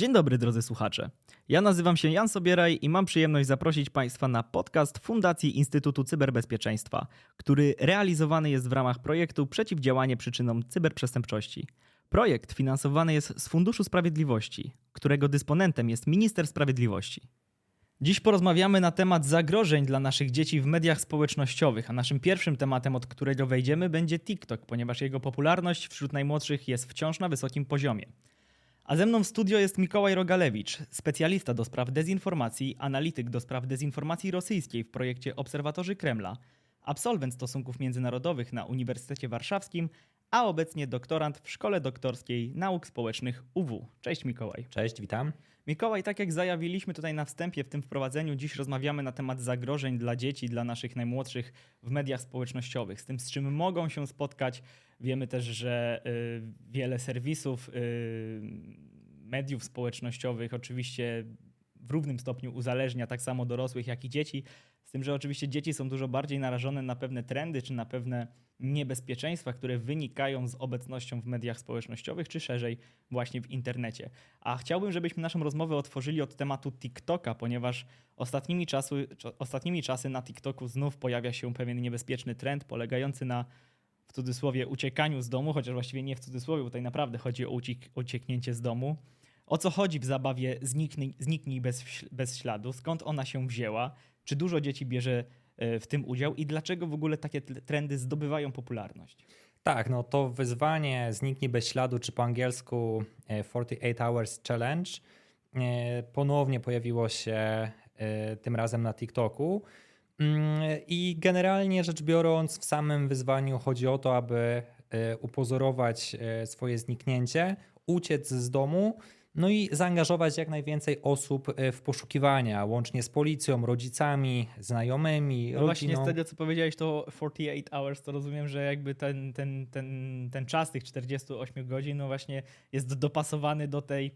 Dzień dobry drodzy słuchacze. Ja nazywam się Jan Sobieraj i mam przyjemność zaprosić Państwa na podcast Fundacji Instytutu Cyberbezpieczeństwa, który realizowany jest w ramach projektu Przeciwdziałanie przyczynom cyberprzestępczości. Projekt finansowany jest z Funduszu Sprawiedliwości, którego dysponentem jest Minister Sprawiedliwości. Dziś porozmawiamy na temat zagrożeń dla naszych dzieci w mediach społecznościowych, a naszym pierwszym tematem, od którego wejdziemy, będzie TikTok, ponieważ jego popularność wśród najmłodszych jest wciąż na wysokim poziomie. A ze mną w studio jest Mikołaj Rogalewicz, specjalista do spraw dezinformacji, analityk do spraw dezinformacji rosyjskiej w projekcie Obserwatorzy Kremla, absolwent stosunków międzynarodowych na Uniwersytecie Warszawskim, a obecnie doktorant w Szkole Doktorskiej Nauk Społecznych UW. Cześć Mikołaj. Cześć, witam. Mikołaj, tak jak zajawiliśmy tutaj na wstępie w tym wprowadzeniu, dziś rozmawiamy na temat zagrożeń dla dzieci, dla naszych najmłodszych w mediach społecznościowych, z tym z czym mogą się spotkać. Wiemy też, że y, wiele serwisów, y, mediów społecznościowych oczywiście w równym stopniu uzależnia tak samo dorosłych, jak i dzieci. Z tym, że oczywiście dzieci są dużo bardziej narażone na pewne trendy czy na pewne niebezpieczeństwa, które wynikają z obecnością w mediach społecznościowych, czy szerzej właśnie w internecie. A chciałbym, żebyśmy naszą rozmowę otworzyli od tematu TikToka, ponieważ ostatnimi czasy, ostatnimi czasy na TikToku znów pojawia się pewien niebezpieczny trend polegający na w cudzysłowie uciekaniu z domu, chociaż właściwie nie w cudzysłowie, bo tutaj naprawdę chodzi o ucieknięcie z domu. O co chodzi w zabawie Zniknij, zniknij bez, bez śladu? Skąd ona się wzięła? Czy dużo dzieci bierze e, w tym udział i dlaczego w ogóle takie trendy zdobywają popularność? Tak, no to wyzwanie Zniknij bez śladu, czy po angielsku 48 e, Hours Challenge, e, ponownie pojawiło się tym razem na TikToku. Mm, I generalnie rzecz biorąc, w samym wyzwaniu chodzi o to, aby upozorować swoje zniknięcie, uciec z domu no i zaangażować jak najwięcej osób e, w poszukiwania, łącznie z policją, rodzicami, znajomymi, no rodziną. Właśnie z tego, co powiedziałeś, to 48 hours, to rozumiem, że jakby ten, ten, ten, ten czas tych 48 godzin no właśnie jest dopasowany do tej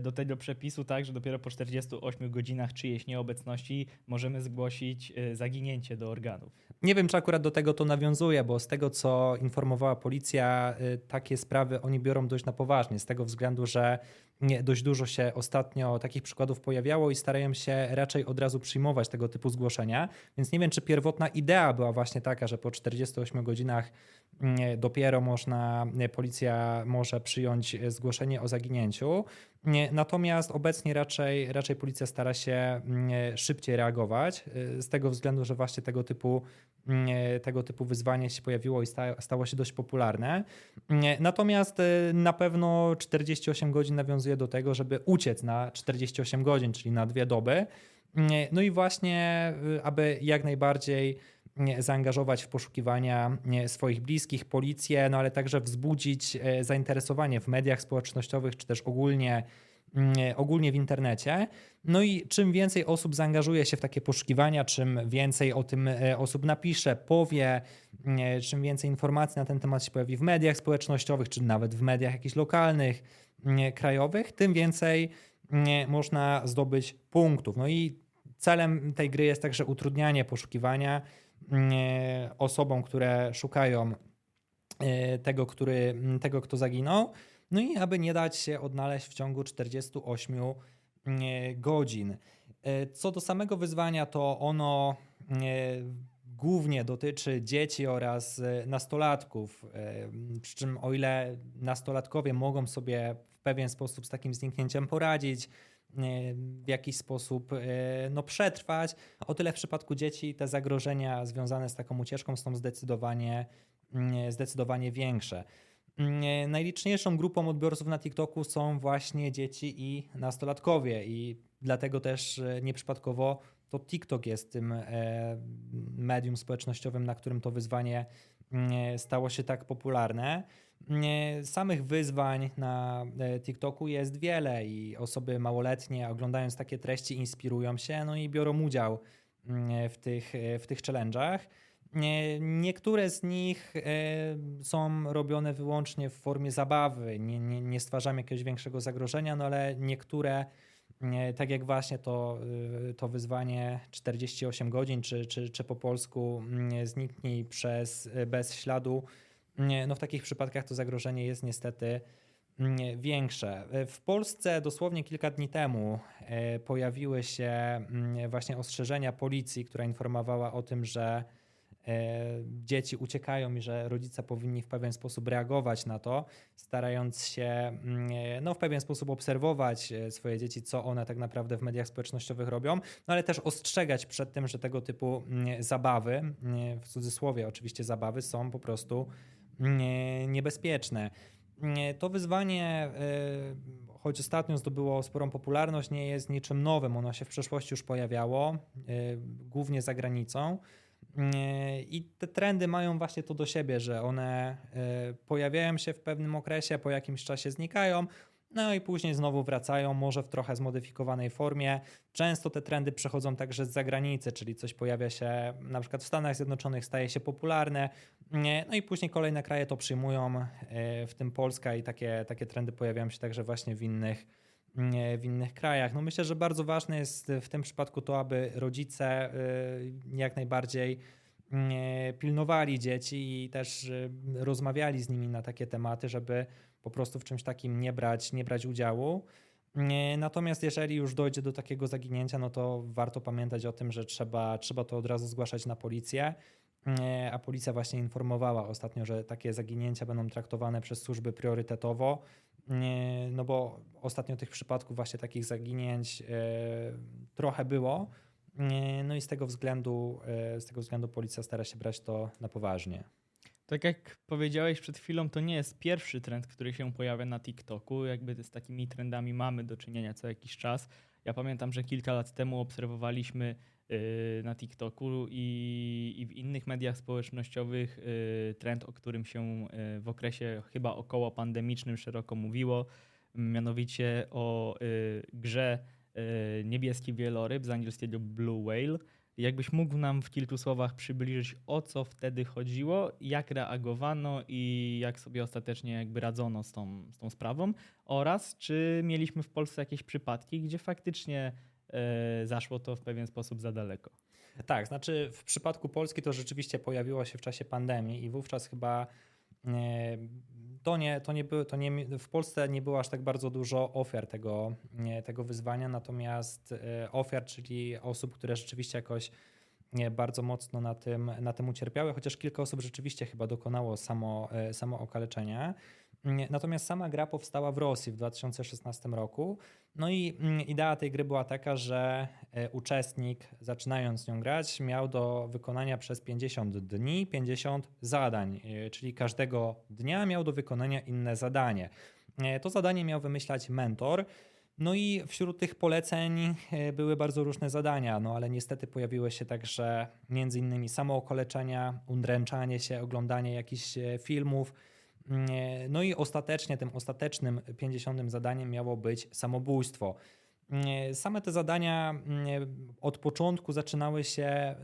do tego przepisu tak, że dopiero po 48 godzinach czyjejś nieobecności możemy zgłosić e, zaginięcie do organów. Nie wiem, czy akurat do tego to nawiązuje, bo z tego, co informowała policja, e, takie sprawy oni biorą dość na poważnie, z tego względu, że nie, dość dużo się ostatnio takich przykładów pojawiało i starają się raczej od razu przyjmować tego typu zgłoszenia. Więc nie wiem, czy pierwotna idea była właśnie taka, że po 48 godzinach dopiero można, policja może przyjąć zgłoszenie o zaginięciu. Natomiast obecnie raczej, raczej policja stara się mm, szybciej reagować, z tego względu, że właśnie tego typu, mm, tego typu wyzwanie się pojawiło i stało się dość popularne. Natomiast y, na pewno 48 godzin nawiązuje do tego, żeby uciec na 48 godzin, czyli na dwie doby. No i właśnie, aby jak najbardziej zaangażować w poszukiwania swoich bliskich, policję, no ale także wzbudzić e, zainteresowanie w mediach społecznościowych, czy też ogólnie ogólnie w internecie. No i czym więcej osób zaangażuje się w takie poszukiwania, czym więcej o tym e, osób napisze, powie, czym więcej informacji na ten temat się pojawi w mediach społecznościowych, czy nawet w mediach jakichś lokalnych, krajowych, tym więcej można zdobyć punktów. No i celem tej gry jest także utrudnianie poszukiwania osobom, które szukają e, tego, który, tego, kto zaginął. No i aby nie dać się odnaleźć w ciągu 48 godzin. E, co do samego wyzwania, to ono głównie dotyczy dzieci oraz e, nastolatków. Przy czym, o ile nastolatkowie mogą sobie w pewien sposób z takim zniknięciem poradzić, w jakiś sposób e, no, przetrwać. O tyle w przypadku dzieci te zagrożenia związane z taką ucieczką są zdecydowanie, mm, zdecydowanie większe. Mm, najliczniejszą grupą odbiorców na TikToku są właśnie dzieci i nastolatkowie, i dlatego też e, nieprzypadkowo to TikTok jest tym e, medium społecznościowym, na którym to wyzwanie mm, stało się tak popularne. Samych wyzwań na e, TikToku jest wiele i osoby małoletnie oglądając takie treści inspirują się no i biorą udział mm, w tych, e, w tych challenge'ach. Niektóre z nich e, są robione wyłącznie w formie zabawy, nie, nie, nie stwarzamy jakiegoś większego zagrożenia, no ale niektóre, tak jak właśnie to, to wyzwanie 48 godzin, czy, czy, czy po polsku mm, zniknij przez bez śladu, no w takich przypadkach to zagrożenie jest niestety mm, większe. W Polsce dosłownie kilka dni temu e, pojawiły się mm, właśnie ostrzeżenia policji, która informowała o tym, że e, dzieci uciekają i że rodzice powinni w pewien sposób reagować na to, starając się mm, e, no, w pewien sposób obserwować swoje dzieci, co one tak naprawdę w mediach społecznościowych robią, no ale też ostrzegać przed tym, że tego typu zabawy, w cudzysłowie oczywiście zabawy, są po prostu niebezpieczne. To wyzwanie, e, choć ostatnio zdobyło sporą popularność, nie jest niczym nowym. Ono się w przeszłości już pojawiało, e, głównie za granicą. E, I te trendy mają właśnie to do siebie, że one pojawiają się w pewnym okresie, po jakimś czasie znikają, no i później znowu wracają, może w trochę zmodyfikowanej formie. Często te trendy przechodzą także z zagranicy, czyli coś pojawia się na przykład w Stanach Zjednoczonych, staje się popularne, no i później kolejne kraje to przyjmują, e, w tym Polska i takie, takie trendy pojawiają się także właśnie w innych, w innych krajach. No myślę, że bardzo ważne jest w tym przypadku to, aby rodzice e, jak najbardziej pilnowali dzieci i też e, rozmawiali z nimi na takie tematy, żeby po prostu w czymś takim nie brać, nie brać udziału. Natomiast jeżeli już dojdzie do takiego zaginięcia, no to warto pamiętać o tym, że trzeba, trzeba to od razu zgłaszać na policję. A policja właśnie informowała ostatnio, że takie zaginięcia będą traktowane przez służby priorytetowo. No bo ostatnio tych przypadków właśnie takich zaginięć e, trochę było. No i z tego względu, e, z tego względu policja stara się brać to na poważnie. Tak jak powiedziałeś przed chwilą, to nie jest pierwszy trend, który się pojawia na TikToku. Jakby z takimi trendami mamy do czynienia co jakiś czas. Ja pamiętam, że kilka lat temu obserwowaliśmy y, na TikToku i, w innych mediach społecznościowych y, trend, o którym się y, w okresie chyba około pandemicznym szeroko mówiło, mianowicie o grze Niebieski Wieloryb z angielskiego Blue Whale Jakbyś mógł nam w kilku słowach przybliżyć, o co wtedy chodziło, jak reagowano i jak sobie ostatecznie jakby radzono z tą, z tą sprawą oraz czy mieliśmy w Polsce jakieś przypadki, gdzie faktycznie e, zaszło to w pewien sposób za daleko. Tak, znaczy w przypadku Polski to rzeczywiście pojawiło się w czasie pandemii i wówczas chyba e, to nie, to nie, było, to nie, w Polsce nie było aż tak bardzo dużo ofiar tego, tego wyzwania, natomiast e, ofiar, czyli osób, które rzeczywiście jakoś bardzo mocno na tym, na tym ucierpiały, chociaż kilka osób rzeczywiście chyba dokonało samo, e, samo okaleczenia. Natomiast sama gra powstała w Rosji w 2016 roku. No i mm, idea tej gry była taka, że e, uczestnik, zaczynając nią grać, miał do wykonania przez 50 dni 50 zadań, e, czyli każdego dnia miał do wykonania inne zadanie. E, to zadanie miał wymyślać mentor. No i wśród tych poleceń były bardzo różne zadania, no ale niestety pojawiły się także między innymi samookoleczenia, undręczanie się, oglądanie jakichś filmów, no i ostatecznie tym ostatecznym 50. zadaniem miało być samobójstwo. Same te zadania od początku zaczynały się e,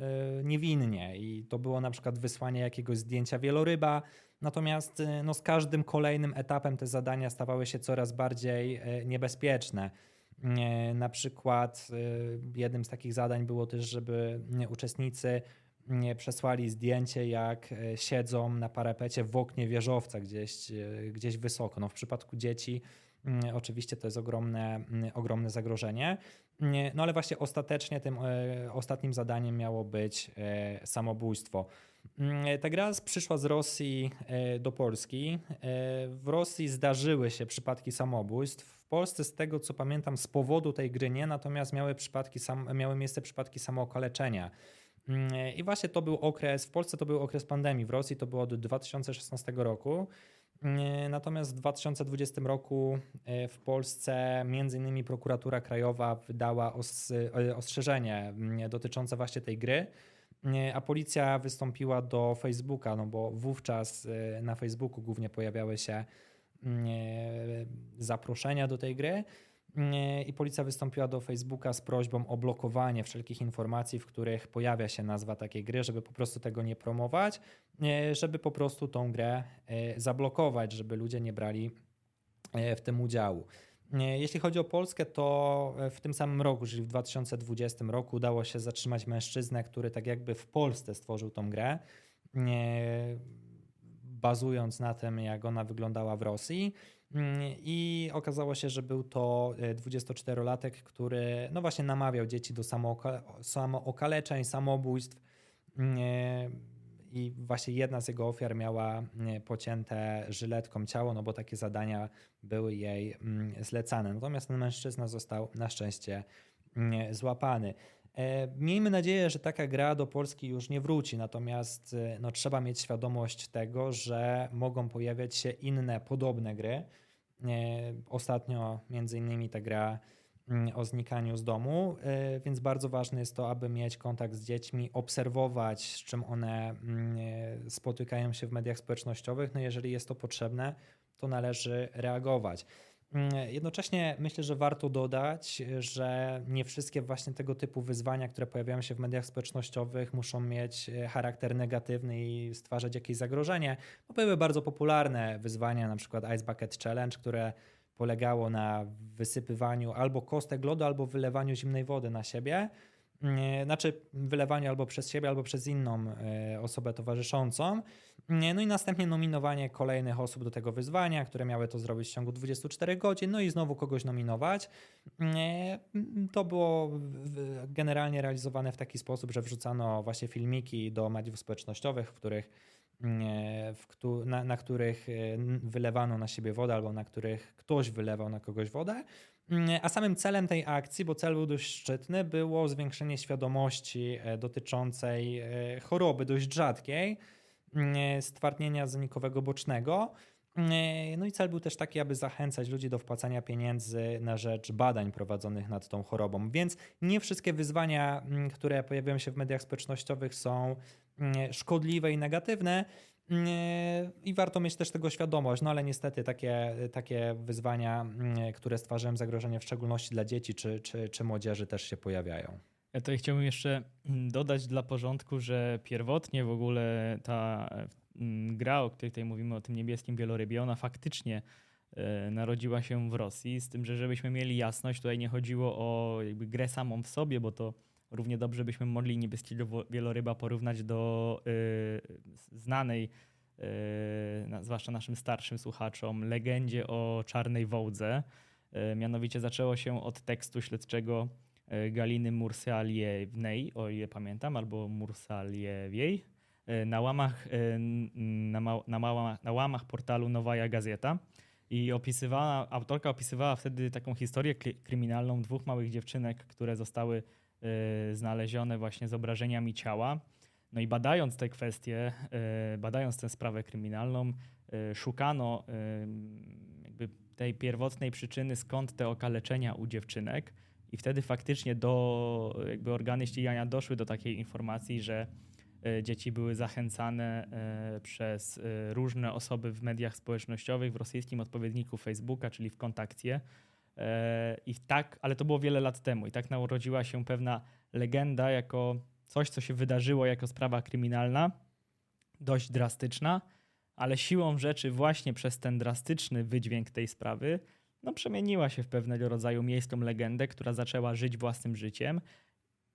niewinnie i to było na przykład wysłanie jakiegoś zdjęcia wieloryba, natomiast e, no, z każdym kolejnym etapem te zadania stawały się coraz bardziej e, niebezpieczne. Na przykład jednym z takich zadań było też, żeby uczestnicy przesłali zdjęcie, jak e, siedzą na parapecie w oknie wieżowca gdzieś, e, gdzieś wysoko. No w przypadku dzieci mm, oczywiście to jest ogromne, mm, ogromne zagrożenie. No ale właśnie ostatecznie tym e, ostatnim zadaniem miało być samobójstwo. Mm, ta gra przyszła z Rosji do Polski. W Rosji zdarzyły się przypadki samobójstw. W Polsce, z tego co pamiętam, z powodu tej gry nie, natomiast miały, przypadki, miały miejsce przypadki samookaleczenia. Mm, I właśnie to był okres, w Polsce to był okres pandemii, w Rosji to było od 2016 roku. Mm, natomiast w 2020 roku e, w Polsce między innymi prokuratura krajowa wydała e, ostrzeżenie mm, dotyczące właśnie tej gry, a policja wystąpiła do Facebooka, no bo wówczas e, na Facebooku głównie pojawiały się zaproszenia do tej gry i policja wystąpiła do Facebooka z prośbą o blokowanie wszelkich informacji, w których pojawia się nazwa takiej gry, żeby po prostu tego nie promować, żeby po prostu tą grę e, zablokować, żeby ludzie nie brali e, w tym udziału. Jeśli chodzi o Polskę, to w tym samym roku, czyli w 2020 roku, udało się zatrzymać mężczyznę, który tak jakby w Polsce stworzył tą grę, bazując na tym, jak ona wyglądała w Rosji. Mm, I okazało się, że był to 24-latek, który no właśnie namawiał dzieci do samookaleczeń, samobójstw. Mm, I właśnie jedna z jego ofiar miała pocięte żyletką ciało, no bo takie zadania były jej zlecane. Natomiast ten mężczyzna został na szczęście złapany. E, miejmy nadzieję, że taka gra do Polski już nie wróci, natomiast e, no, trzeba mieć świadomość tego, że mogą pojawiać się inne podobne gry. E, ostatnio między innymi ta gra mm, o znikaniu z domu, więc bardzo ważne jest to, aby mieć kontakt z dziećmi, obserwować, z czym one mm, spotykają się w mediach społecznościowych. No jeżeli jest to potrzebne, to należy reagować. Mm, jednocześnie myślę, że warto dodać, że nie wszystkie właśnie tego typu wyzwania, które pojawiają się w mediach społecznościowych, muszą mieć e, charakter negatywny i stwarzać jakieś zagrożenie. No, były bardzo popularne wyzwania, na przykład Ice Bucket Challenge, które polegało na wysypywaniu albo kostek lodu, albo wylewaniu zimnej wody na siebie. Mm, znaczy wylewaniu albo przez siebie, albo przez inną e, osobę towarzyszącą. No i następnie nominowanie kolejnych osób do tego wyzwania, które miały to zrobić w ciągu 24 godzin, no i znowu kogoś nominować. To było generalnie realizowane w taki sposób, że wrzucano właśnie filmiki do mediów społecznościowych, w których na, na, których e, wylewano na siebie wodę albo na których ktoś wylewał na kogoś wodę. A samym celem tej akcji, bo cel był dość szczytny, było zwiększenie świadomości e, dotyczącej e, choroby dość rzadkiej, E, stwardnienia zanikowego bocznego. E, no i cel był też taki, aby zachęcać ludzi do wpłacania pieniędzy na rzecz badań prowadzonych nad tą chorobą. Więc nie wszystkie wyzwania, które pojawiają się w mediach społecznościowych są szkodliwe i negatywne. I warto mieć też tego świadomość, no ale niestety takie, takie wyzwania, które stwarzają zagrożenie w szczególności dla dzieci czy, czy, czy młodzieży też się pojawiają. Ja tutaj chciałbym jeszcze mm, dodać dla porządku, że pierwotnie w ogóle ta mm, gra, o której tutaj mówimy, o tym niebieskim wielorybie, ona faktycznie e, narodziła się w Rosji, z tym, że żebyśmy mieli jasność, tutaj nie chodziło o jakby grę samą w sobie, bo to równie dobrze byśmy mogli niebieskiego wieloryba porównać do y, znanej, y, zwłaszcza naszym starszym słuchaczom, legendzie o czarnej wołdze. Y, mianowicie zaczęło się od tekstu śledczego E, Galiny Mursaliewnej, o ile pamiętam, albo Mursaliewiej, e, na łamach, e, na, ma, na, na łamach portalu Nowaja Gazeta. I opisywała, autorka opisywała wtedy taką historię kryminalną dwóch małych dziewczynek, które zostały znalezione właśnie z obrażeniami ciała. No i badając te kwestie, badając tę sprawę kryminalną, szukano jakby tej pierwotnej przyczyny, skąd te okaleczenia u dziewczynek. I wtedy faktycznie do, jakby organy ścigania doszły do takiej informacji, że dzieci były zachęcane przez różne osoby w mediach społecznościowych, w rosyjskim odpowiedniku Facebooka, czyli w kontakcie. I tak, ale to było wiele lat temu. I tak narodziła się pewna legenda jako coś, co się wydarzyło jako sprawa kryminalna, dość drastyczna, ale siłą rzeczy właśnie przez ten drastyczny wydźwięk tej sprawy no, przemieniła się w pewnego rodzaju miejską legendę, która zaczęła żyć własnym życiem.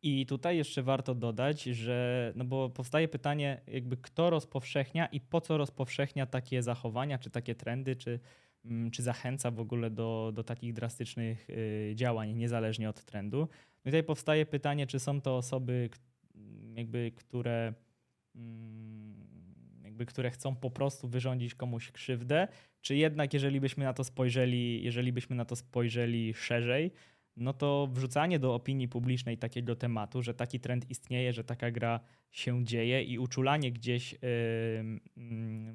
I tutaj jeszcze warto dodać, że, no bo powstaje pytanie, jakby kto rozpowszechnia i po co rozpowszechnia takie zachowania, czy takie trendy, czy, czy zachęca w ogóle do, do takich drastycznych y, działań, niezależnie od trendu. No tutaj powstaje pytanie, czy są to osoby, jakby, które. Mm, jakby, które chcą po prostu wyrządzić komuś krzywdę, czy jednak jeżeli byśmy na to spojrzeli, jeżeli byśmy na to spojrzeli szerzej, no to wrzucanie do opinii publicznej takiego tematu, że taki trend istnieje, że taka gra się dzieje i uczulanie gdzieś yy,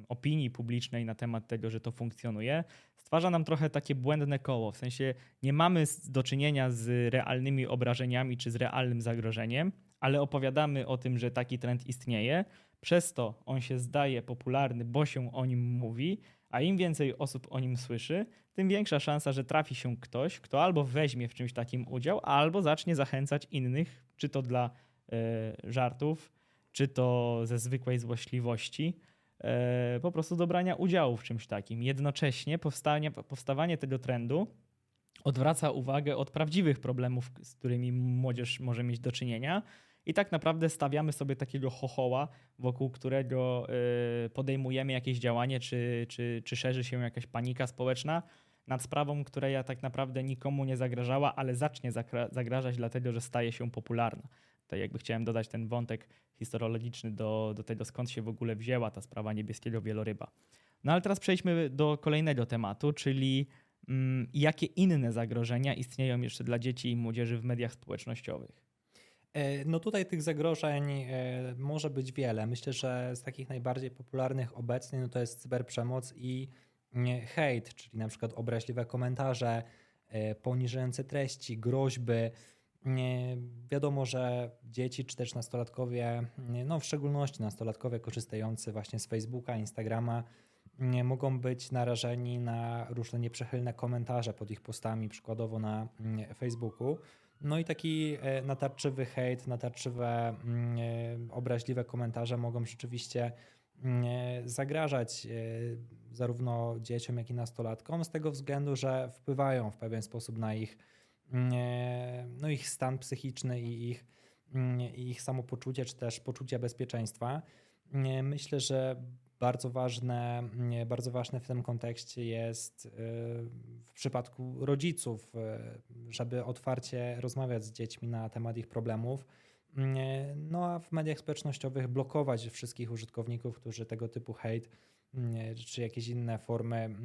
opinii publicznej na temat tego, że to funkcjonuje, stwarza nam trochę takie błędne koło. W sensie nie mamy do czynienia z realnymi obrażeniami czy z realnym zagrożeniem, ale opowiadamy o tym, że taki trend istnieje, przez to on się zdaje popularny, bo się o nim mówi, a im więcej osób o nim słyszy, tym większa szansa, że trafi się ktoś, kto albo weźmie w czymś takim udział, albo zacznie zachęcać innych, czy to dla y, żartów, czy to ze zwykłej złośliwości, y, po prostu do brania udziału w czymś takim. Jednocześnie powstanie, powstawanie tego trendu odwraca uwagę od prawdziwych problemów, z którymi młodzież może mieć do czynienia i tak naprawdę stawiamy sobie takiego chochoła, wokół którego y, podejmujemy jakieś działanie, czy, czy, czy szerzy się jakaś panika społeczna nad sprawą, która ja tak naprawdę nikomu nie zagrażała, ale zacznie zagrażać dlatego, że staje się popularna. Tutaj jakby chciałem dodać ten wątek historologiczny do, do tego, skąd się w ogóle wzięła ta sprawa niebieskiego wieloryba. No ale teraz przejdźmy do kolejnego tematu, czyli mm, jakie inne zagrożenia istnieją jeszcze dla dzieci i młodzieży w mediach społecznościowych. E, no tutaj tych zagrożeń e, może być wiele. Myślę, że z takich najbardziej popularnych obecnie no to jest cyberprzemoc i hejt, czyli na przykład obraźliwe komentarze, e, poniżające treści, groźby. Wiadomo, że dzieci czy też nastolatkowie, no w szczególności nastolatkowie korzystający właśnie z Facebooka, Instagrama, mogą być narażeni na różne nieprzychylne komentarze pod ich postami, przykładowo na Facebooku. No i taki e, natarczywy hejt, natarczywe, obraźliwe komentarze mogą rzeczywiście zagrażać zarówno dzieciom, jak i nastolatkom, z tego względu, że wpływają w pewien sposób na ich, no ich stan psychiczny i ich, i ich samopoczucie, czy też poczucie bezpieczeństwa. Myślę, że bardzo ważne, bardzo ważne w tym kontekście jest y, w przypadku rodziców, y, żeby otwarcie rozmawiać z dziećmi na temat ich problemów. No a w mediach społecznościowych blokować wszystkich użytkowników, którzy tego typu hejt czy jakieś inne formy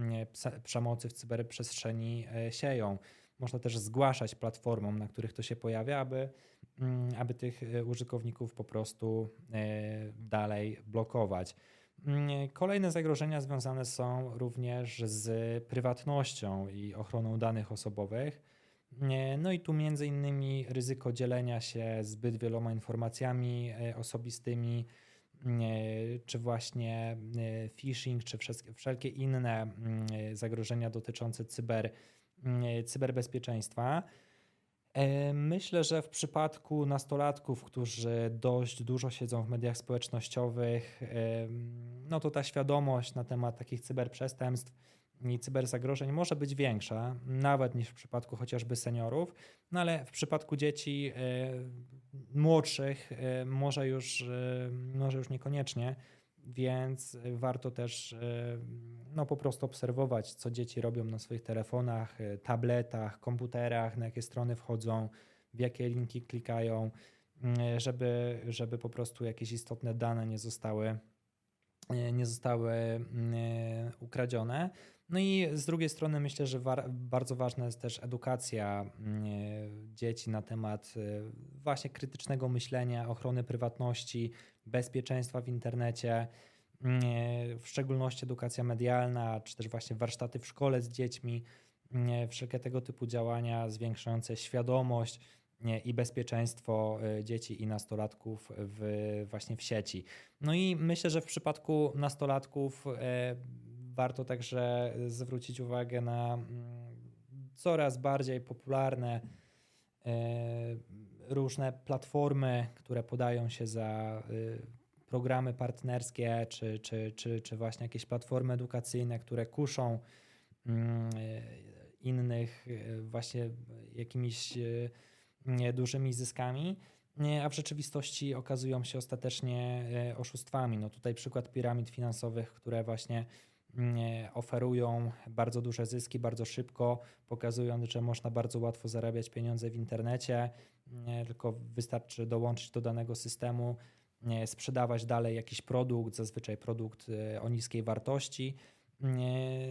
przemocy w cyberprzestrzeni e, sieją. Można też zgłaszać platformom, na których to się pojawia, aby, mm, aby tych e, użytkowników po prostu e, dalej blokować. Mm, kolejne zagrożenia związane są również z prywatnością i ochroną danych osobowych. No i tu między innymi ryzyko dzielenia się zbyt wieloma informacjami osobistymi, czy właśnie phishing, czy wszelkie inne mm, zagrożenia dotyczące cyber, mm, cyberbezpieczeństwa. E, myślę, że w przypadku nastolatków, którzy dość dużo siedzą w mediach społecznościowych, no to ta świadomość na temat takich cyberprzestępstw i cyberzagrożeń może być większa, nawet niż w przypadku chociażby seniorów, no ale w przypadku dzieci e, młodszych e, może już, może już niekoniecznie, więc warto też no, po prostu obserwować, co dzieci robią na swoich telefonach, tabletach, komputerach, na jakie strony wchodzą, w jakie linki klikają, żeby, żeby po prostu jakieś istotne dane nie zostały, nie zostały ukradzione. No i z drugiej strony myślę, że bardzo ważna jest też edukacja dzieci na temat właśnie krytycznego myślenia, ochrony prywatności, bezpieczeństwa w internecie, w szczególności edukacja medialna, czy też właśnie warsztaty w szkole z dziećmi, wszelkie tego typu działania zwiększające świadomość i bezpieczeństwo e, dzieci i nastolatków w, właśnie w sieci. No i myślę, że w przypadku nastolatków e, warto także zwrócić uwagę na mm, coraz bardziej popularne e, różne platformy, które podają się za programy partnerskie, czy, czy, czy, czy właśnie jakieś platformy edukacyjne, które kuszą mm, innych właśnie jakimiś dużymi zyskami, a w rzeczywistości okazują się ostatecznie oszustwami. No tutaj przykład piramid finansowych, które właśnie oferują bardzo duże zyski bardzo szybko, pokazując, że można bardzo łatwo zarabiać pieniądze w internecie, tylko wystarczy dołączyć do danego systemu, sprzedawać dalej jakiś produkt, zazwyczaj produkt e, o niskiej wartości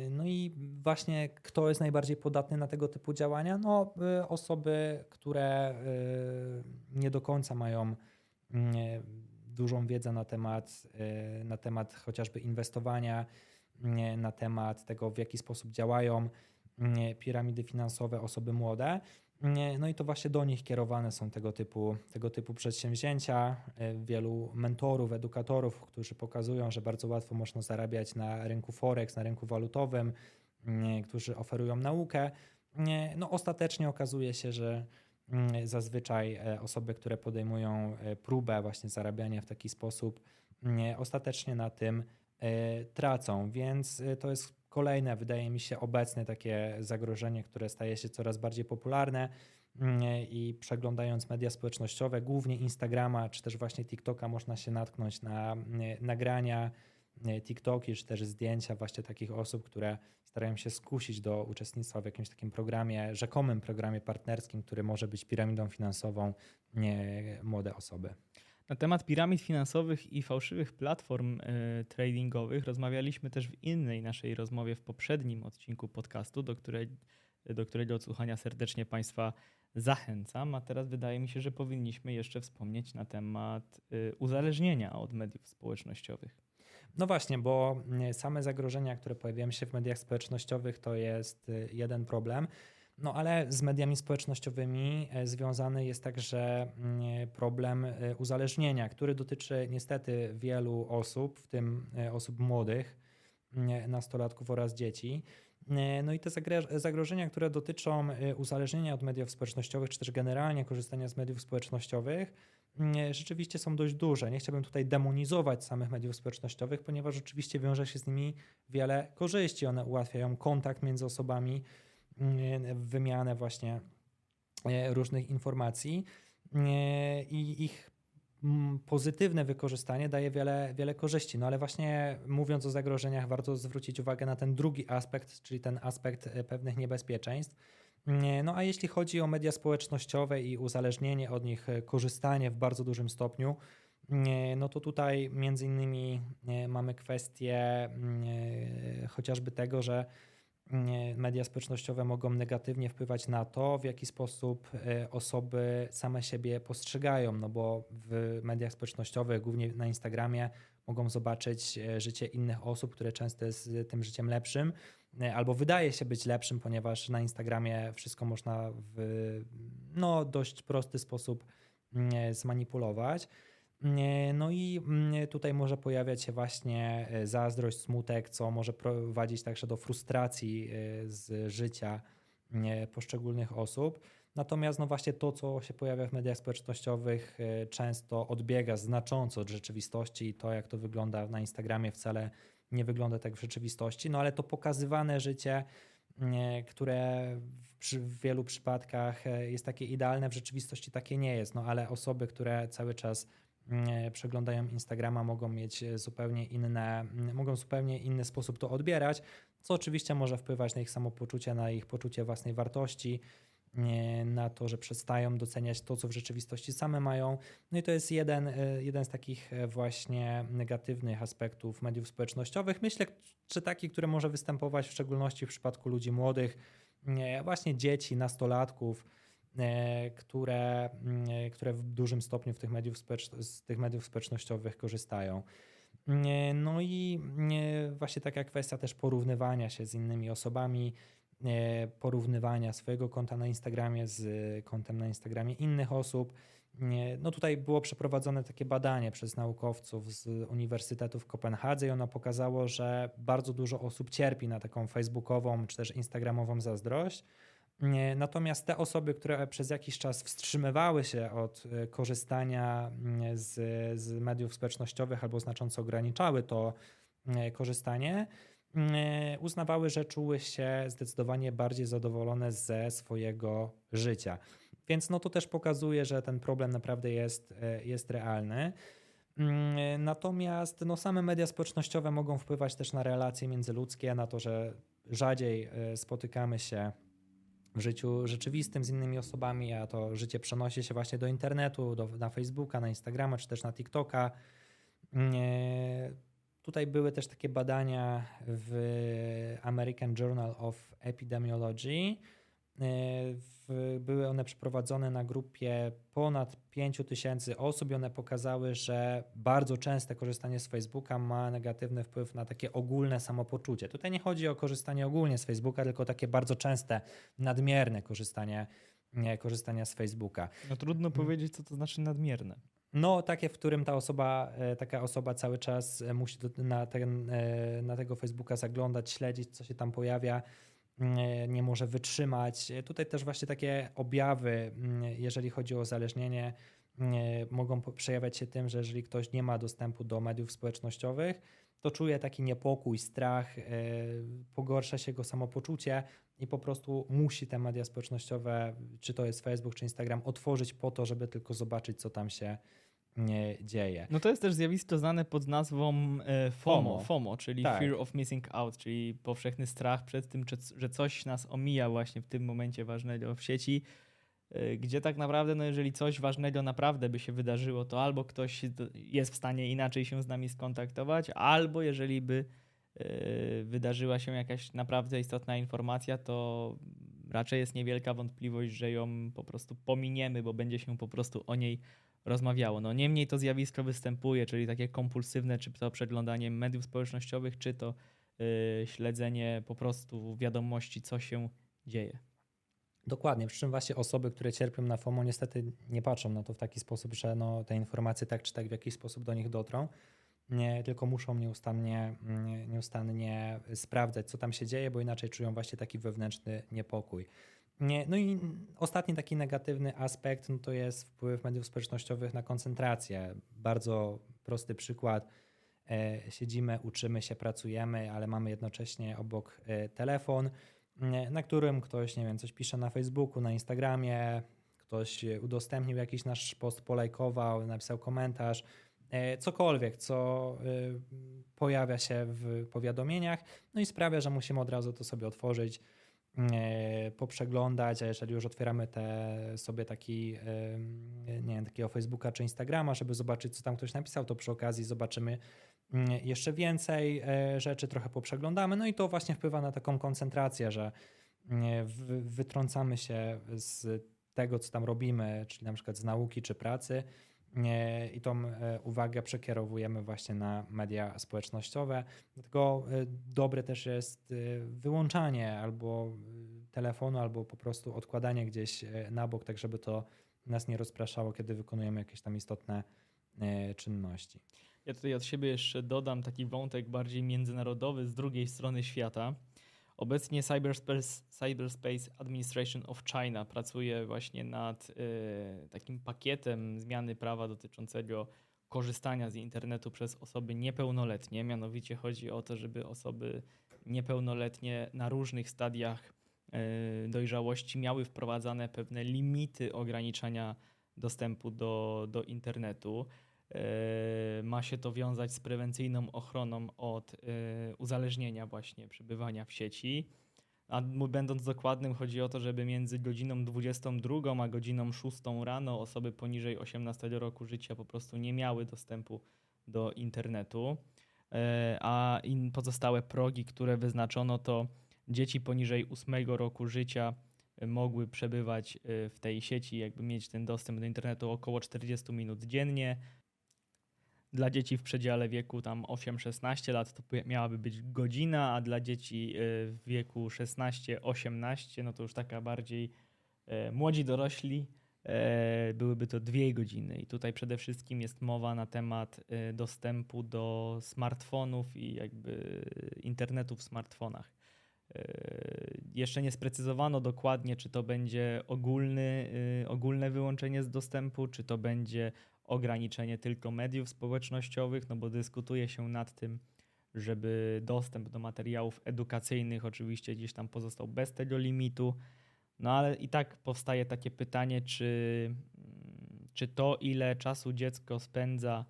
no i właśnie kto jest najbardziej podatny na tego typu działania? No, osoby, które nie do końca mają dużą wiedzę na temat, na temat chociażby inwestowania, na temat tego, w jaki sposób działają piramidy finansowe, osoby młode. No i to właśnie do nich kierowane są tego typu, tego typu przedsięwzięcia. E, wielu mentorów, edukatorów, którzy pokazują, że bardzo łatwo można zarabiać na rynku Forex, na rynku walutowym, którzy oferują naukę. No ostatecznie okazuje się, że zazwyczaj e, osoby, które podejmują e, próbę właśnie zarabiania w taki sposób, ostatecznie na tym tracą, więc to jest kolejne, wydaje mi się, obecne takie zagrożenie, które staje się coraz bardziej popularne. i przeglądając media społecznościowe, głównie Instagrama czy też właśnie TikToka, można się natknąć na nagrania, TikToki czy też zdjęcia właśnie takich osób, które starają się skusić do uczestnictwa w jakimś takim programie, rzekomym programie partnerskim, który może być piramidą finansową młode osoby. Na temat piramid finansowych i fałszywych platform y, tradingowych rozmawialiśmy też w innej naszej rozmowie w poprzednim odcinku podcastu, do, której, do którego odsłuchania serdecznie Państwa zachęcam. A teraz wydaje mi się, że powinniśmy jeszcze wspomnieć na temat y, uzależnienia od mediów społecznościowych. No właśnie, bo same zagrożenia, które pojawiają się w mediach społecznościowych, to jest jeden problem. No ale z mediami społecznościowymi e, związany jest także mm, problem e, uzależnienia, który dotyczy niestety wielu osób, w tym e, osób młodych, mm, nastolatków oraz dzieci. No i te zagrożenia, które dotyczą uzależnienia od mediów społecznościowych, czy też generalnie korzystania z mediów społecznościowych, mm, rzeczywiście są dość duże. Nie chciałbym tutaj demonizować samych mediów społecznościowych, ponieważ oczywiście wiąże się z nimi wiele korzyści. One ułatwiają kontakt między osobami, wymianę właśnie e, różnych informacji e, i ich pozytywne wykorzystanie daje wiele, wiele korzyści. No ale właśnie mówiąc o zagrożeniach, warto zwrócić uwagę na ten drugi aspekt, czyli ten aspekt e, pewnych niebezpieczeństw. No a jeśli chodzi o media społecznościowe i uzależnienie od nich, korzystanie w bardzo dużym stopniu, no to tutaj między innymi mamy kwestię chociażby tego, że media społecznościowe mogą negatywnie wpływać na to, w jaki sposób e, osoby same siebie postrzegają, no bo w mediach społecznościowych, głównie na Instagramie, mogą zobaczyć e, życie innych osób, które często jest tym życiem lepszym, e, albo wydaje się być lepszym, ponieważ na Instagramie wszystko można w no, dość prosty sposób zmanipulować. No i mm, tutaj może pojawiać się właśnie e, zazdrość, smutek, co może prowadzić także do frustracji e, z życia poszczególnych osób. Natomiast no właśnie to, co się pojawia w mediach społecznościowych, e, często odbiega znacząco od rzeczywistości i to, jak to wygląda na Instagramie, wcale nie wygląda tak w rzeczywistości. No ale to pokazywane życie, które w wielu przypadkach jest takie idealne, w rzeczywistości takie nie jest. No ale osoby, które cały czas E, przeglądają Instagrama, mogą mieć zupełnie inne, mogą zupełnie inny sposób to odbierać, co oczywiście może wpływać na ich samopoczucie, na ich poczucie własnej wartości, e, na to, że przestają doceniać to, co w rzeczywistości same mają. No i to jest jeden, e, jeden z takich właśnie negatywnych aspektów mediów społecznościowych. Myślę, że taki, który może występować w szczególności w przypadku ludzi młodych, właśnie dzieci, nastolatków, E, które, mm, e, które w dużym stopniu w tych mediów z tych mediów społecznościowych korzystają. E, no i właśnie taka kwestia też porównywania się z innymi osobami, porównywania swojego konta na Instagramie z kontem na Instagramie innych osób. No tutaj było przeprowadzone takie badanie przez naukowców z Uniwersytetu w Kopenhadze i ono pokazało, że bardzo dużo osób cierpi na taką facebookową czy też instagramową zazdrość. Natomiast te osoby, które przez jakiś czas wstrzymywały się od e, korzystania mm, z, z mediów społecznościowych albo znacząco ograniczały to e, korzystanie, mm, e, uznawały, że czuły się zdecydowanie bardziej zadowolone ze swojego życia. Więc no to też pokazuje, że ten problem naprawdę jest, jest realny. Mm, natomiast no, same media społecznościowe mogą wpływać też na relacje międzyludzkie, na to, że rzadziej spotykamy się w życiu rzeczywistym z innymi osobami, a to życie przenosi się właśnie do internetu, do, na Facebooka, na Instagrama czy też na TikToka. Tutaj były też takie badania w American Journal of Epidemiology, były one przeprowadzone na grupie ponad 5 tysięcy osób i one pokazały, że bardzo częste korzystanie z Facebooka ma negatywny wpływ na takie ogólne samopoczucie. Tutaj nie chodzi o korzystanie ogólnie z Facebooka, tylko takie bardzo częste, nadmierne korzystanie, nie, korzystanie z Facebooka. No trudno powiedzieć, co to znaczy nadmierne. No, takie, w którym ta osoba, e, taka osoba cały czas e, musi na, ten, e, na tego Facebooka zaglądać, śledzić, co się tam pojawia nie może wytrzymać. Tutaj też właśnie takie objawy, jeżeli chodzi o uzależnienie, mogą przejawiać się tym, że jeżeli ktoś nie ma dostępu do mediów społecznościowych, to czuje taki niepokój, strach, e, pogorsza się jego samopoczucie i po prostu musi te media społecznościowe, czy to jest Facebook, czy Instagram, otworzyć po to, żeby tylko zobaczyć, co tam się nie dzieje. No to jest też zjawisko znane pod nazwą e, FOMO, FOMO. Czyli Tak. Fear of Missing Out, czyli powszechny strach przed tym, że coś nas omija właśnie w tym momencie ważnego w sieci, e, gdzie tak naprawdę, no jeżeli coś ważnego naprawdę by się wydarzyło, to albo ktoś jest w stanie inaczej się z nami skontaktować, albo jeżeli by e, wydarzyła się jakaś naprawdę istotna informacja, to raczej jest niewielka wątpliwość, że ją po prostu pominiemy, bo będzie się po prostu o niej rozmawiało. No niemniej to zjawisko występuje, czyli takie kompulsywne, czy to przeglądanie mediów społecznościowych, czy to y, śledzenie po prostu wiadomości, co się dzieje. Dokładnie, przy czym właśnie osoby, które cierpią na FOMO niestety nie patrzą na to w taki sposób, że no, te informacje tak czy tak w jakiś sposób do nich dotrą, nie, tylko muszą nieustannie, mm, nieustannie sprawdzać, co tam się dzieje, bo inaczej czują właśnie taki wewnętrzny niepokój. Nie, no i ostatni taki negatywny aspekt no to jest wpływ mediów społecznościowych na koncentrację. Bardzo prosty przykład. E, siedzimy, uczymy się, pracujemy, ale mamy jednocześnie obok e, telefon, nie, na którym ktoś, nie wiem, coś pisze na Facebooku, na Instagramie, ktoś udostępnił jakiś nasz post, polajkował, napisał komentarz, cokolwiek, co e, pojawia się w powiadomieniach, no i sprawia, że musimy od razu to sobie otworzyć, e, poprzeglądać, a jeżeli już otwieramy te sobie taki, e, nie wiem, takiego Facebooka czy Instagrama, żeby zobaczyć, co tam ktoś napisał, to przy okazji zobaczymy mm, jeszcze więcej e, rzeczy, trochę poprzeglądamy, no i to właśnie wpływa na taką koncentrację, że wy- wytrącamy się z tego, co tam robimy, czyli na przykład z nauki czy pracy i tą e, uwagę przekierowujemy właśnie na media społecznościowe. Dlatego e, dobre też jest e, wyłączanie albo e, telefonu, albo po prostu odkładanie gdzieś e, na bok, tak żeby to nas nie rozpraszało, kiedy wykonujemy jakieś tam istotne e, czynności. Ja tutaj od siebie jeszcze dodam taki wątek bardziej międzynarodowy z drugiej strony świata. Obecnie Cyberspace, Cyberspace Administration of China pracuje właśnie nad y, takim pakietem zmiany prawa dotyczącego korzystania z internetu przez osoby niepełnoletnie. Mianowicie chodzi o to, żeby osoby niepełnoletnie na różnych stadiach y, dojrzałości miały wprowadzane pewne limity ograniczania dostępu do, do internetu. Ma się to wiązać z prewencyjną ochroną od e, uzależnienia właśnie przebywania w sieci. A będąc dokładnym, chodzi o to, żeby między godziną 22 a godziną 6 rano osoby poniżej 18 roku życia po prostu nie miały dostępu do internetu. E, A pozostałe progi, które wyznaczono, to dzieci poniżej 8 roku życia e, mogły przebywać w tej sieci, jakby mieć ten dostęp do internetu około 40 minut dziennie dla dzieci w przedziale wieku tam 8-16 lat to by- miałaby być godzina, a dla dzieci y, w wieku 16-18 no to już taka bardziej e, młodzi dorośli e, byłyby to dwie godziny. I tutaj przede wszystkim jest mowa na temat e, dostępu do smartfonów i jakby internetu w smartfonach. E, Jeszcze nie sprecyzowano dokładnie, czy to będzie ogólny, y, ogólne wyłączenie z dostępu, czy to będzie ograniczenie tylko mediów społecznościowych, no bo dyskutuje się nad tym, żeby dostęp do materiałów edukacyjnych oczywiście gdzieś tam pozostał bez tego limitu. No ale i tak powstaje takie pytanie, czy, mm, czy to, ile czasu dziecko spędza,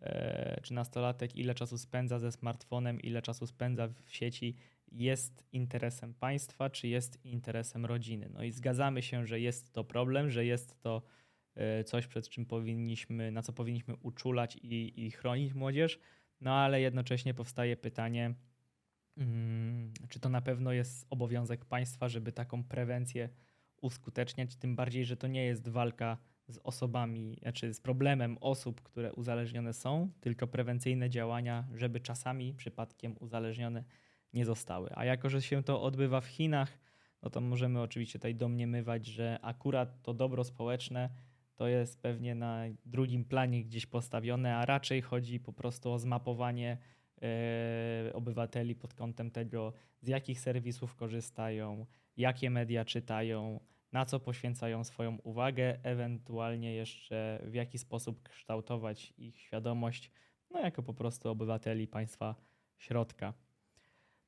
e, czy nastolatek, ile czasu spędza ze smartfonem, ile czasu spędza w sieci, jest interesem państwa, czy jest interesem rodziny. No i zgadzamy się, że jest to problem, że jest to e, coś, przed czym powinniśmy, na co powinniśmy uczulać i, i chronić młodzież, no ale jednocześnie powstaje pytanie, mm, czy to na pewno jest obowiązek państwa, żeby taką prewencję uskuteczniać, tym bardziej, że to nie jest walka z osobami, znaczy z problemem osób, które uzależnione są, tylko prewencyjne działania, żeby czasami przypadkiem uzależnione nie zostały. A jako, że się to odbywa w Chinach, no to możemy oczywiście tutaj domniemywać, że akurat to dobro społeczne to jest pewnie na drugim planie gdzieś postawione, a raczej chodzi po prostu o zmapowanie e, obywateli pod kątem tego, z jakich serwisów korzystają, jakie media czytają, na co poświęcają swoją uwagę, ewentualnie jeszcze w jaki sposób kształtować ich świadomość, no jako po prostu obywateli państwa środka.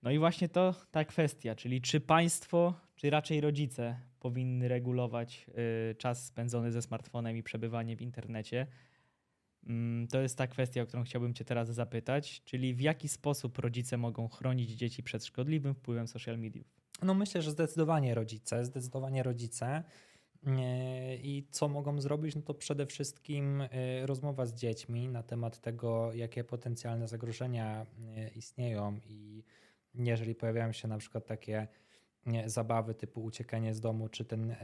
No i właśnie to ta kwestia, czyli czy państwo, czy raczej rodzice powinny regulować y, czas spędzony ze smartfonem i przebywanie w internecie. Mm, to jest ta kwestia, o którą chciałbym Cię teraz zapytać, czyli w jaki sposób rodzice mogą chronić dzieci przed szkodliwym wpływem social mediów? No myślę, że zdecydowanie rodzice, zdecydowanie rodzice. I co mogą zrobić? No to przede wszystkim y, rozmowa z dziećmi na temat tego, jakie potencjalne zagrożenia y, istnieją i jeżeli pojawiają się na przykład takie zabawy typu uciekanie z domu, czy ten y,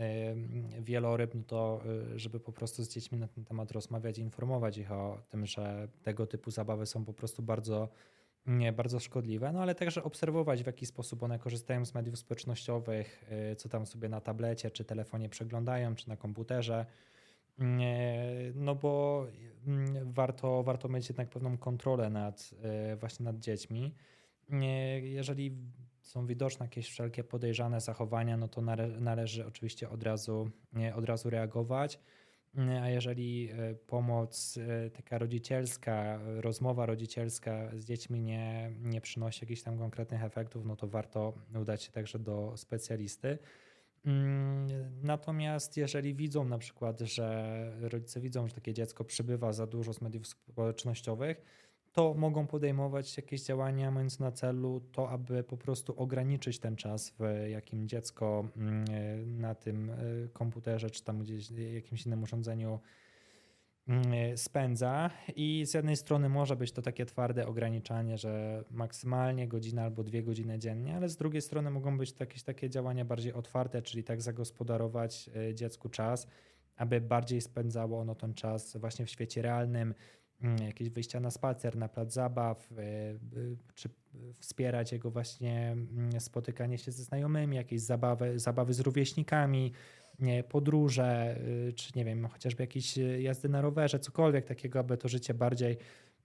wieloryb, no to żeby po prostu z dziećmi na ten temat rozmawiać, informować ich o tym, że tego typu zabawy są po prostu bardzo bardzo szkodliwe, no ale także obserwować, w jaki sposób one korzystają z mediów społecznościowych, y, co tam sobie na tablecie czy telefonie przeglądają, czy na komputerze. No bo mm, warto, warto mieć jednak pewną kontrolę nad, właśnie nad dziećmi. Jeżeli są widoczne jakieś wszelkie podejrzane zachowania, no to należy oczywiście od razu, od razu reagować. A jeżeli e, pomoc e, taka rodzicielska, rozmowa rodzicielska z dziećmi nie, nie przynosi jakichś tam konkretnych efektów, no to warto udać się także do specjalisty. Mm, natomiast jeżeli widzą na przykład, że rodzice widzą, że takie dziecko przybywa za dużo z mediów społecznościowych, to mogą podejmować jakieś działania mające na celu to, aby po prostu ograniczyć ten czas, w jakim dziecko mm, na tym e, komputerze czy tam gdzieś jakimś innym urządzeniu mm, spędza. I z jednej strony może być to takie twarde ograniczanie, że maksymalnie godzina albo dwie godziny dziennie, ale z drugiej strony mogą być to jakieś takie działania bardziej otwarte, czyli tak zagospodarować e, dziecku czas, aby bardziej spędzało ono ten czas właśnie w świecie realnym, jakieś wyjścia na spacer, na plac zabaw, e, czy wspierać jego właśnie mm, spotykanie się ze znajomymi, jakieś zabawy, zabawy z rówieśnikami, podróże, y, czy nie wiem, chociażby jakieś jazdy na rowerze, cokolwiek takiego, aby to życie bardziej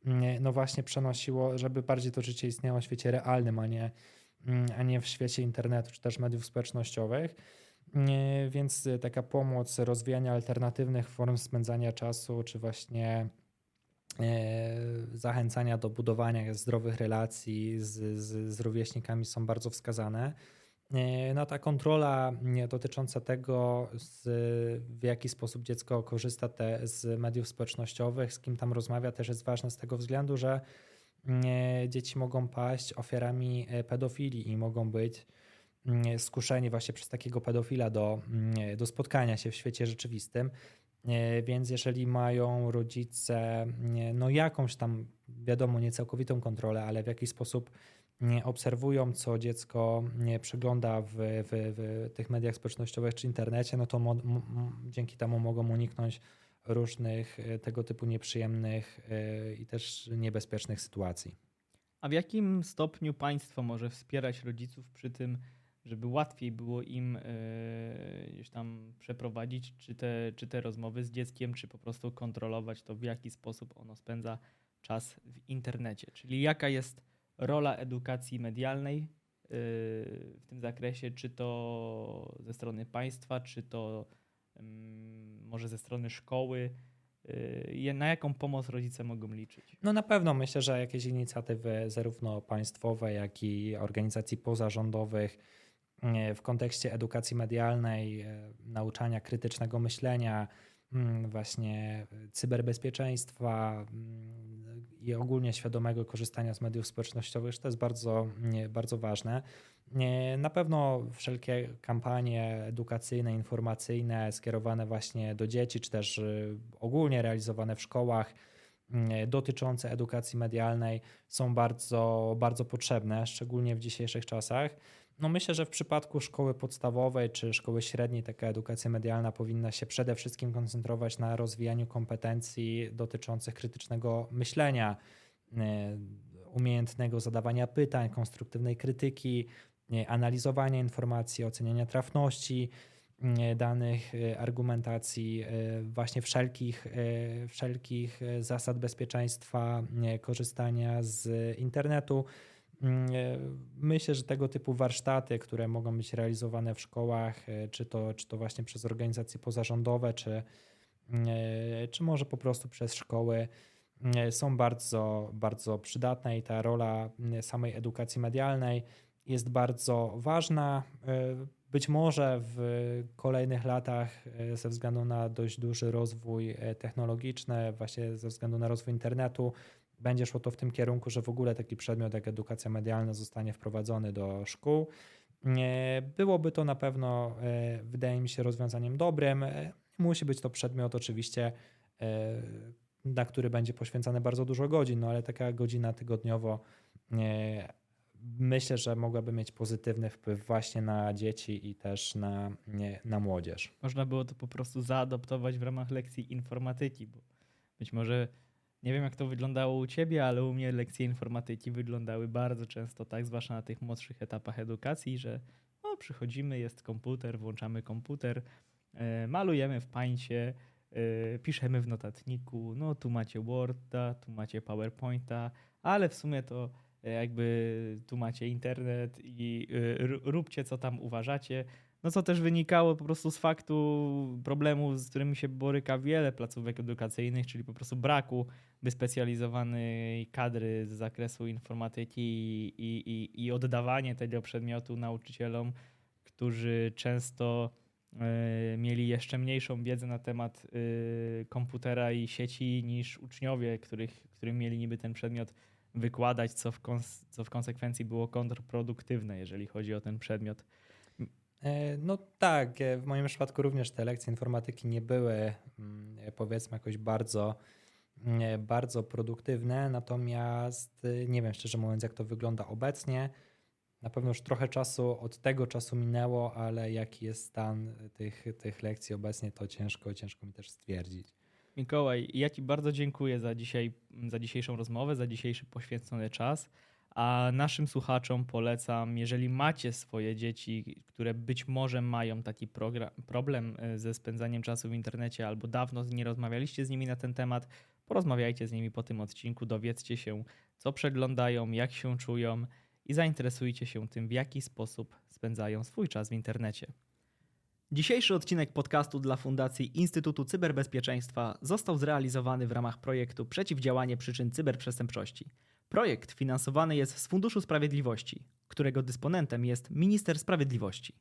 mm, no właśnie przenosiło, żeby bardziej to życie istniało w świecie realnym, a nie, a nie w świecie internetu czy też mediów społecznościowych. Więc taka pomoc, rozwijania alternatywnych form spędzania czasu, czy właśnie zachęcania do budowania zdrowych relacji z, z, z rówieśnikami są bardzo wskazane. E, no ta kontrola dotycząca tego, z, w jaki sposób dziecko korzysta te, z mediów społecznościowych, z kim tam rozmawia, też jest ważna z tego względu, że dzieci mogą paść ofiarami e, pedofilii i mogą być skuszeni właśnie przez takiego pedofila do, do spotkania się w świecie rzeczywistym. E, więc jeżeli mają rodzice no jakąś tam, wiadomo, nie całkowitą kontrolę, ale w jakiś sposób obserwują, co dziecko przegląda w, w, w tych mediach społecznościowych czy internecie, no to dzięki temu mogą uniknąć różnych e, tego typu nieprzyjemnych e, i też niebezpiecznych sytuacji. A w jakim stopniu państwo może wspierać rodziców przy tym, żeby łatwiej było im e, gdzieś tam przeprowadzić czy te, czy te rozmowy z dzieckiem, czy po prostu kontrolować to, w jaki sposób ono spędza czas w internecie. Czyli jaka jest rola edukacji medialnej e, w tym zakresie, czy to ze strony państwa, czy to może ze strony szkoły. E, na jaką pomoc rodzice mogą liczyć? No na pewno myślę, że jakieś inicjatywy zarówno państwowe, jak i organizacji pozarządowych w kontekście edukacji medialnej, e, nauczania krytycznego myślenia, mm, właśnie cyberbezpieczeństwa mm, i ogólnie świadomego korzystania z mediów społecznościowych, to jest bardzo, bardzo ważne. Na pewno wszelkie kampanie edukacyjne, informacyjne skierowane właśnie do dzieci, czy też ogólnie realizowane w szkołach, mm, dotyczące edukacji medialnej są bardzo, bardzo potrzebne, szczególnie w dzisiejszych czasach. No myślę, że w przypadku szkoły podstawowej czy szkoły średniej taka edukacja medialna powinna się przede wszystkim koncentrować na rozwijaniu kompetencji dotyczących krytycznego myślenia, e, umiejętnego zadawania pytań, konstruktywnej krytyki, e, analizowania informacji, oceniania trafności e, danych, argumentacji, właśnie wszelkich, wszelkich zasad bezpieczeństwa, korzystania z internetu. Mm, e, myślę, że tego typu warsztaty, które mogą być realizowane w szkołach, e, czy to, czy to właśnie przez organizacje pozarządowe, czy, mm, e, czy może po prostu przez szkoły, e, są bardzo, bardzo przydatne i ta rola samej edukacji medialnej jest bardzo ważna. Być może w kolejnych latach, ze względu na dość duży rozwój technologiczny, właśnie ze względu na rozwój internetu, będzie szło to w tym kierunku, że w ogóle taki przedmiot jak edukacja medialna zostanie wprowadzony do szkół. Byłoby to na pewno, e, wydaje mi się, rozwiązaniem dobrym. E, musi być to przedmiot oczywiście, e, na który będzie poświęcane bardzo dużo godzin, no ale taka godzina tygodniowo myślę, że mogłaby mieć pozytywny wpływ właśnie na dzieci i też na, na młodzież. Można było to po prostu zaadoptować w ramach lekcji informatyki, bo być może nie wiem, jak to wyglądało u ciebie, ale u mnie lekcje informatyki wyglądały bardzo często tak, zwłaszcza na tych młodszych etapach edukacji, że no, przychodzimy, jest komputer, włączamy komputer, e, malujemy w pańcie, e, piszemy w notatniku, no tu macie Worda, tu macie PowerPointa, ale w sumie to e, jakby tu macie internet i róbcie co tam uważacie. No co też wynikało po prostu z faktu problemu, z którym się boryka wiele placówek edukacyjnych, czyli po prostu braku wyspecjalizowanej kadry z zakresu informatyki i, i, i oddawanie tego przedmiotu nauczycielom, którzy często y, mieli jeszcze mniejszą wiedzę na temat y, komputera i sieci niż uczniowie, których, którym mieli niby ten przedmiot wykładać, co w, co w konsekwencji było kontrproduktywne, jeżeli chodzi o ten przedmiot. E, no tak, e, w moim przypadku również te lekcje informatyki nie były mm, powiedzmy jakoś bardzo, mm, bardzo produktywne, natomiast e, nie wiem szczerze mówiąc jak to wygląda obecnie. Na pewno już trochę czasu od tego czasu minęło, ale jaki jest stan tych, tych lekcji obecnie, to ciężko, ciężko mi też stwierdzić. Mikołaj, ja Ci bardzo dziękuję za, dzisiaj, za dzisiejszą rozmowę, za dzisiejszy poświęcony czas. A naszym słuchaczom polecam, jeżeli macie swoje dzieci, które być może mają taki problem e, ze spędzaniem czasu w internecie albo dawno nie rozmawialiście z nimi na ten temat, porozmawiajcie z nimi po tym odcinku, dowiedzcie się, co przeglądają, jak się czują i zainteresujcie się tym, w jaki sposób spędzają swój czas w internecie. Dzisiejszy odcinek podcastu dla Fundacji Instytutu Cyberbezpieczeństwa został zrealizowany w ramach projektu Przeciwdziałanie przyczyn cyberprzestępczości. Projekt finansowany jest z Funduszu Sprawiedliwości, którego dysponentem jest Minister Sprawiedliwości.